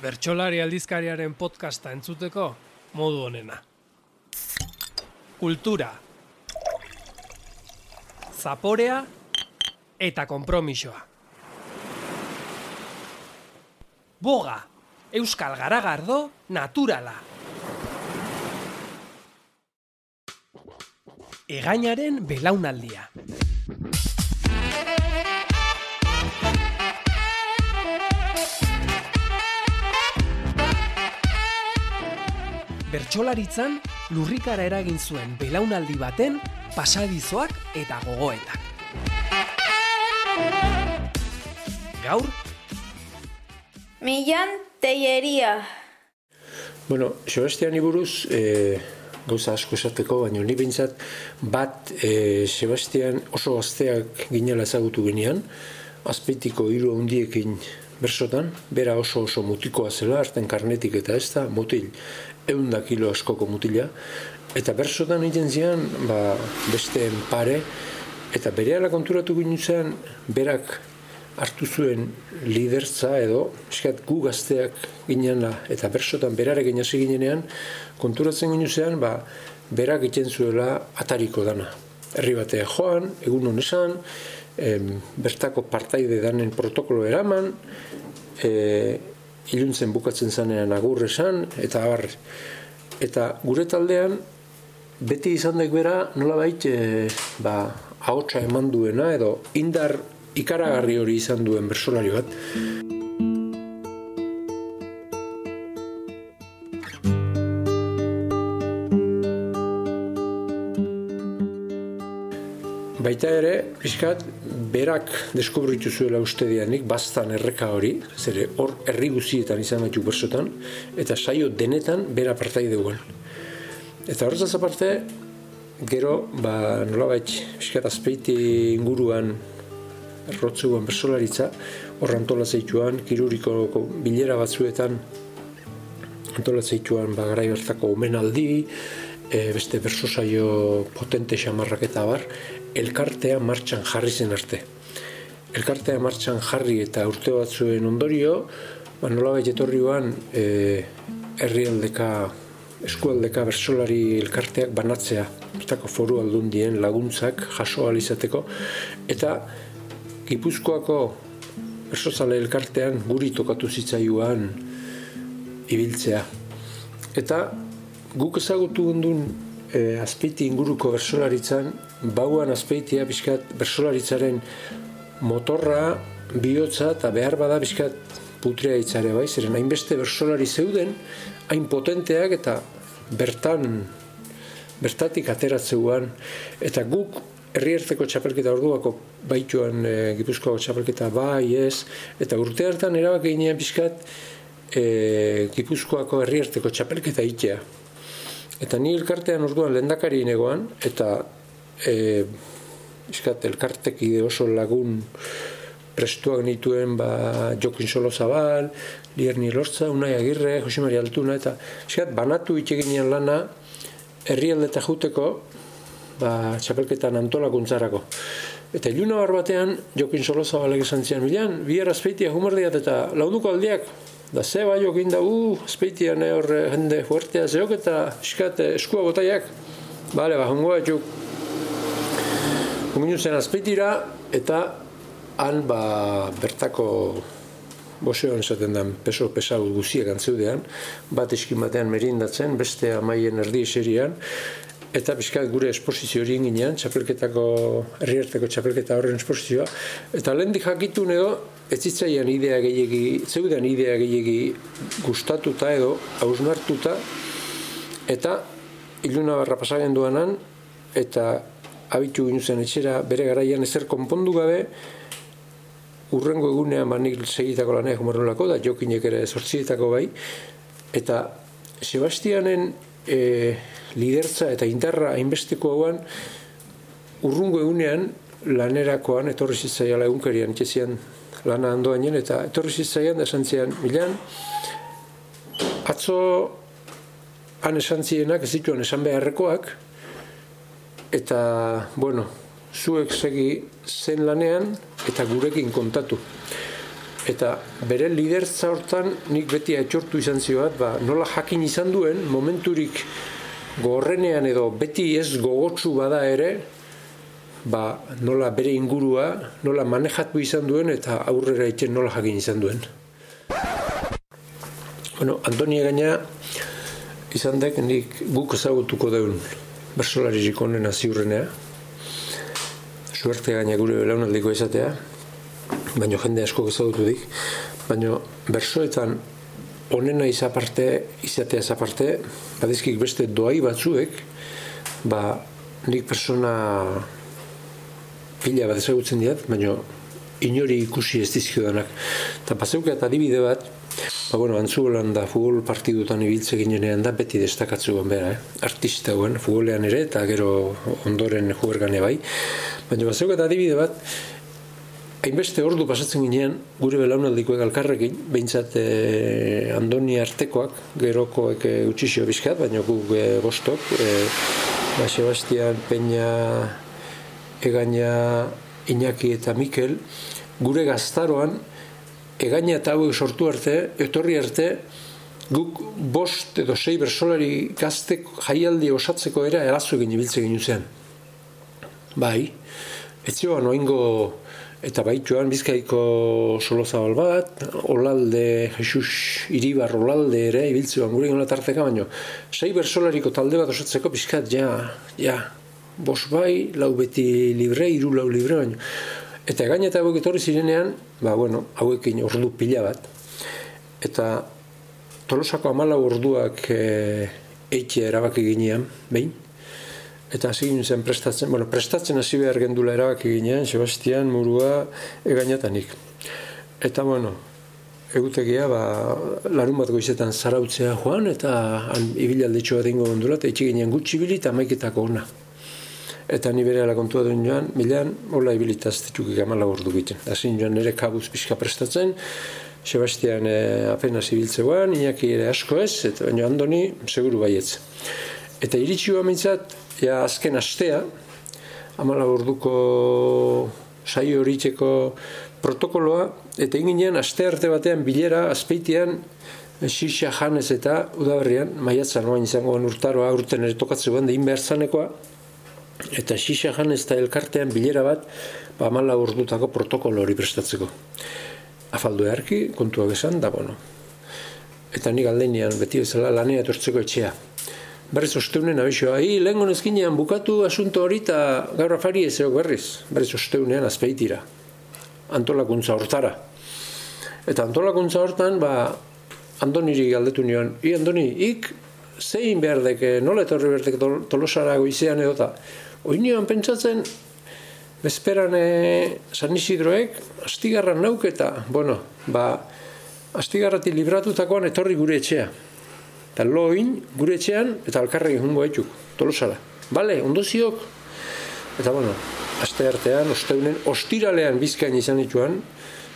Bertxolari aldizkariaren podcasta entzuteko modu honena. Kultura. Zaporea eta konpromisoa. Boga, Euskal Garagardo, naturala. Egainaren belaunaldia. Bertsolaritzan lurrikara eragin zuen belaunaldi baten pasadizoak eta gogoetak. Gaur, Millan teieria. Bueno, Sebastian buruz e, gauza asko esateko, baina ni behintzat bat e, Sebastian oso gazteak ginela ezagutu ginean, azpeitiko hiru handiekin bersotan, bera oso oso mutikoa zela, hartan karnetik eta ez da, mutil, eunda kilo askoko mutila, eta bersotan egin zian, ba, beste pare, eta bere konturatu ginen berak hartu zuen lidertza edo, eskat gu gazteak ginenla, eta bersotan berare hasi ginenean, konturatzen ginen ba, berak egiten zuela atariko dana. Herri batea joan, egun honesan, em, bertako partaide danen protokolo eraman, e, iluntzen bukatzen zanean agurre esan, eta abar, eta gure taldean, beti izan daik bera, nola baita, e, ba, ahotsa eman duena, edo indar ikaragarri hori izan duen bersolari bat. Baita ere, pixkat, berak deskubritu zuela uste dianik, bastan erreka hori, zere hor herri guzietan izan gaitu bersotan, eta saio denetan bera partai duen. Eta horretaz aparte, gero, ba, nola baitz, pixkat, azpeiti inguruan errotzeuen bersolaritza, hor antolatzeituan, kiruriko bilera batzuetan antolatzeituan ba, garai hartako omenaldi, e, beste bersosaio potente xamarrak eta bar, elkartea martxan jarri zen arte. Elkartea martxan jarri eta urte batzuen ondorio, ba, nola bai etorrioan e, herrialdeka eskualdeka bersolari elkarteak banatzea, bertako foru aldundien laguntzak jaso alizateko, eta Gipuzkoako ersozale elkartean guri tokatu zitzaiuan ibiltzea. Eta guk ezagutu gundun e, azpeiti inguruko bersolaritzan, bauan azpeitia bizkat bersolaritzaren motorra, bihotza eta behar bada bizkat putrea itzare bai, zeren hainbeste bersolari zeuden, hain potenteak eta bertan bertatik ateratzeuan, eta guk herrierteko txapelketa orduako baituan e, Gipuzkoako txapelketa bai ez. Eta urte hartan erabak ginean pixkat e, Gipuzkoako herrierteko txapelketa itea eta ni elkartean orduan lendakari negoan eta e, pixkat elkartek ide oso lagun prestuak nituen ba, Jokin Solo Zabal, Lierni Lortza, Unai Agirre, Jose Maria Altuna, eta pixkat, banatu itxeginean lana herrialdeta juteko ba, txapelketan antolakuntzarako. Eta iluna bar batean, jokin solo zabalek esan zian, bilan, bihar azpeitia humardiat eta lauduko aldiak, da ze bai jokin da, uh, azpeitia ne horre jende fuertea zeok eta eskat eskua botaiak, bale, ba, hongoa etxuk. Huminu zen azpeitira, eta han, ba, bertako boseon esaten den peso pesau guziak antzeudean, bat eskin batean merindatzen, beste amaien erdi eserian, eta bizkat gure esposizio hori inginean, txapelketako, herriarteko txapelketa horren esposizioa, eta lehen jakitu edo, ez zitzaian idea gehiagi, zeuden idea gehiagi gustatuta edo, hausnartuta, eta iluna barra pasagen duanan, eta abitu ginuzen etxera bere garaian ezer konpondu gabe, urrengo egunean manik segitako laneak umarrolako, da jokinek ere sortzietako bai, eta Sebastianen e, lidertza eta indarra hainbesteko hauan urrungo egunean lanerakoan etorri zitzaiala egunkarian itxezian lana andoainen eta etorri zitzaian esan zian milan atzo han esan zienak ez dituan esan beharrekoak eta bueno zuek segi zen lanean eta gurekin kontatu. Eta bere lidertza hortan nik beti atxortu izan zioat, ba, nola jakin izan duen momenturik gorrenean edo beti ez gogotsu bada ere, ba, nola bere ingurua, nola manejatu izan duen eta aurrera itzen nola jakin izan duen. Bueno, Antonia gaina izan dek nik guk ezagutuko deun bersolaririk onena ziurrenea. Suerte gaina gure belaunaldiko izatea, baino jende asko ezagutu dik. Baino bersoetan onena izaparte, izatea izaparte, badizkik beste doai batzuek, ba, nik persona pila bat ezagutzen diat, baina inori ikusi ez dizkio denak. Eta paseuka eta adibide bat, ba, bueno, antzu da futbol partidutan ibiltze ginenean da beti destakatzu guen bera, eh? artista guen, futbolean ere eta gero ondoren juergane bai. Baina paseuka eta adibide bat, hainbeste ordu pasatzen ginean gure belaunaldikoek alkarrekin, behintzat eh, andoni artekoak, gerokoek e, utxixio bizkat, baina guk e, bostok, e, ba, Sebastian, Peña, egaina Iñaki eta Mikel, gure gaztaroan, egaina eta hauek sortu arte, etorri arte, guk bost edo sei bersolari gaztek jaialdi osatzeko era erazu egin ibiltze egin zen. Bai, ez joan oingo eta baituan bizkaiko solozabal bat, olalde, Jesus iribar olalde ere, ibiltzean gure gona tarteka baino, sei bersolariko talde bat osatzeko bizkat, ja, ja, bos bai, lau beti libre, iru lau libre baino. Eta gaine eta hauek etorri zirenean, ba, bueno, hauekin ordu pila bat. Eta tolosako amala orduak e, eitea erabaki ginean, behin. Eta hasi zen prestatzen, bueno, prestatzen hasi behar gendula erabaki ginean, Sebastian, Murua, egainatanik. Eta, bueno, egutegia, ba, larun bat goizetan zarautzea joan, eta ibilalde dingo gondula, eta itxik ginen gutxi bili eta maiketako ona eta ni bere kontua duen joan, milean, hola ibilitaz dituk ikamala gordu biten. Azin joan nire kabuz pixka prestatzen, Sebastian e, apenas ibiltzean, Iñaki ere asko ez, eta baina andoni, seguru baietz. Eta iritsi mintzat, ja azken astea, amala gorduko saio horitzeko protokoloa, eta inginean aste arte batean bilera, azpeitian, Xixa janez eta udaberrian, maiatzan oain izango urtaroa urten ere tokatzen da inbehar zanekoa, eta xixa jan ez da elkartean bilera bat ba mala urdutako protokolo hori prestatzeko. Afaldu eharki, kontuak esan, da bono. Eta nik aldeinian beti bezala lanea etortzeko etxea. Berriz osteunen abixo, ahi, lehen gonezkinean bukatu asunto hori eta gaur afari ez berriz. Berriz osteunean azpeitira. Antolakuntza hortara. Eta antolakuntza hortan, ba, Andoniri galdetu nion, i Andoni, ik zein behar deke, nola etorri behar deke tolosara goizean edota. Oinioan pentsatzen, bezperan e, San Isidroek, astigarran nauketa, bueno, ba, astigarrati libratutakoan etorri gure etxea. Eta loin, gure etxean, eta alkarregi jungo etxuk, tolosara. Bale, ondoziok, eta bueno, aste artean, osteunen, ostiralean bizkain izan dituan,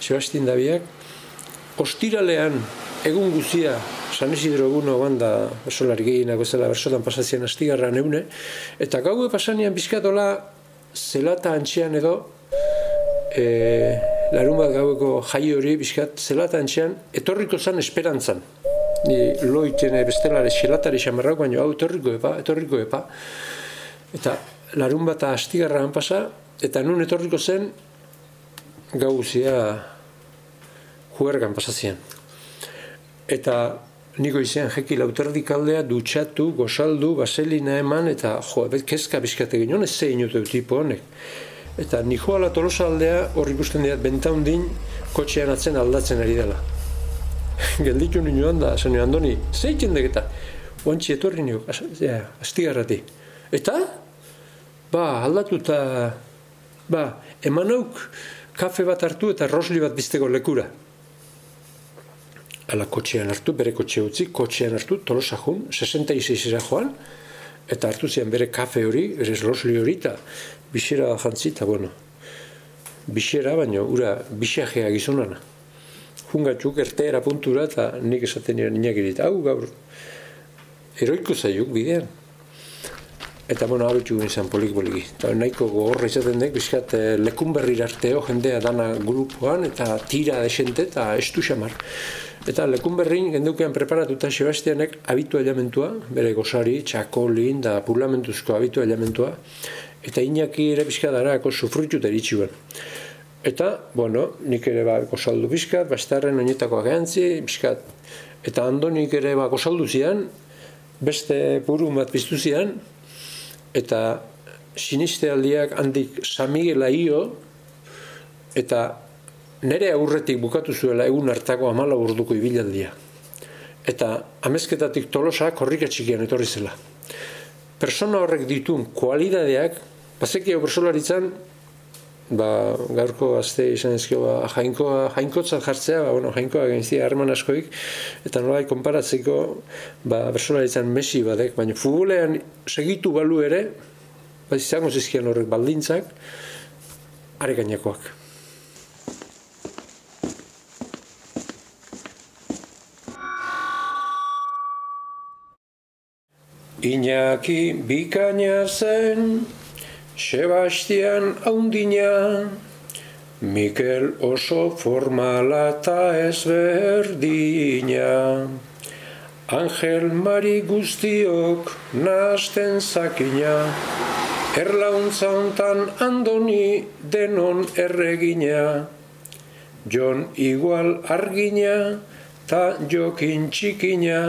Sebastin Dabiak, ostiralean egun guzia San Isidro egun ogan da bersolari gehienak bezala bersotan pasazien astigarra neune, eta gaue pasanian bizkatola zelata antxean edo e, larun bat gaueko jai hori bizkat zelata antxean etorriko zan esperantzan. Ni loiten bestelare zelatari xamarrak, baina hau etorriko epa, etorriko epa. Eta larun bat astigarra pasa, eta nun etorriko zen gauzia juergan pasazien. Eta niko izan jeki lauterdik aldea dutxatu, gozaldu, baselina eman, eta jo, bet kezka bizkate ginen, ez zein dute tipo honek. Eta niko ala tolosa aldea hor ikusten dira bentaundin kotxean atzen aldatzen ari dela. Gelditu nioan da, zen nioan doni, zeitzen dek oantxe etorri nio, astigarrati. Eta? Ba, aldatu eta, ba, eman auk kafe bat hartu eta rosli bat bizteko lekura ala kotxean hartu, bere kotxe utzi, kotxean hartu, tolosa jun, 66 era joan, eta hartu zian bere kafe hori, bere losli hori, eta bisera jantzi, eta bueno, bisera, baina, ura, bisajea gizonana. Jungatzuk, erteera puntura, eta nik esaten nire ninak hau gaur, eroiko zaiuk bidean. eta bueno, abitu izan polik poliki. Eta nahiko gogorra izaten dek, bizkat eh, lekun berri arteo jendea dana grupoan, eta tira desente, eta estu xamar. Eta lekun berrin gendukean preparatuta Sebastianek abitu elementua, bere gozari, txakolin, da pulamentuzko abitu elementua, eta inaki ere bizkat darako sufrutu eritxi Eta, bueno, nik ere ba, gozaldu bizkat, bastarren oinetako agantzi, bizkat, eta andonik ere ba, gozaldu zian, beste buru bat biztu zian, eta siniste aldiak handik samigela io, eta nere aurretik bukatu zuela egun hartako amala urduko ibilaldia. Eta amezketatik tolosa korrika txikian etorri zela. Persona horrek ditun kualidadeak, bazeki hau bersolaritzan, ba, gaurko azte izan ezkio, ba, jainkoa, jainkotzat jartzea, ba, bueno, jainkoa genizia harman askoik, eta nolai konparatzeko, ba, bersolaritzan mesi badek, baina futbolean segitu balu ere, ba, izango zizkian horrek baldintzak, are Iñaki bikaina zen, Sebastian haundina, Mikel oso formala eta ezberdina. Angel Mari guztiok nasten zakina, Erlauntza hontan andoni denon erregina. Jon igual argina, ta jokin txikina,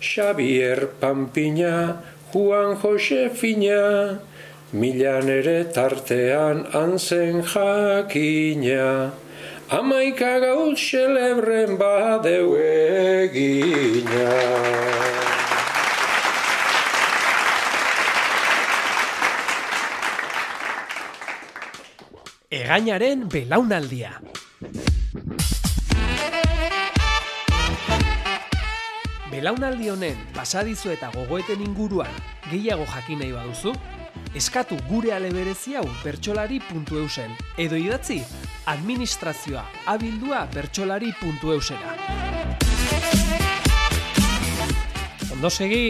Xavier Pampina, Juan Josefina, milan ere tartean anzen jakina, amaika gauz xelebren badeu egina. Egainaren belaunaldia. Belaunaldi honen pasadizo eta gogoeten inguruan gehiago jakin nahi baduzu, eskatu gure aleberezi hau bertsolari.eusen edo idatzi administrazioa abildua bertsolari.eusera. Ondo segi,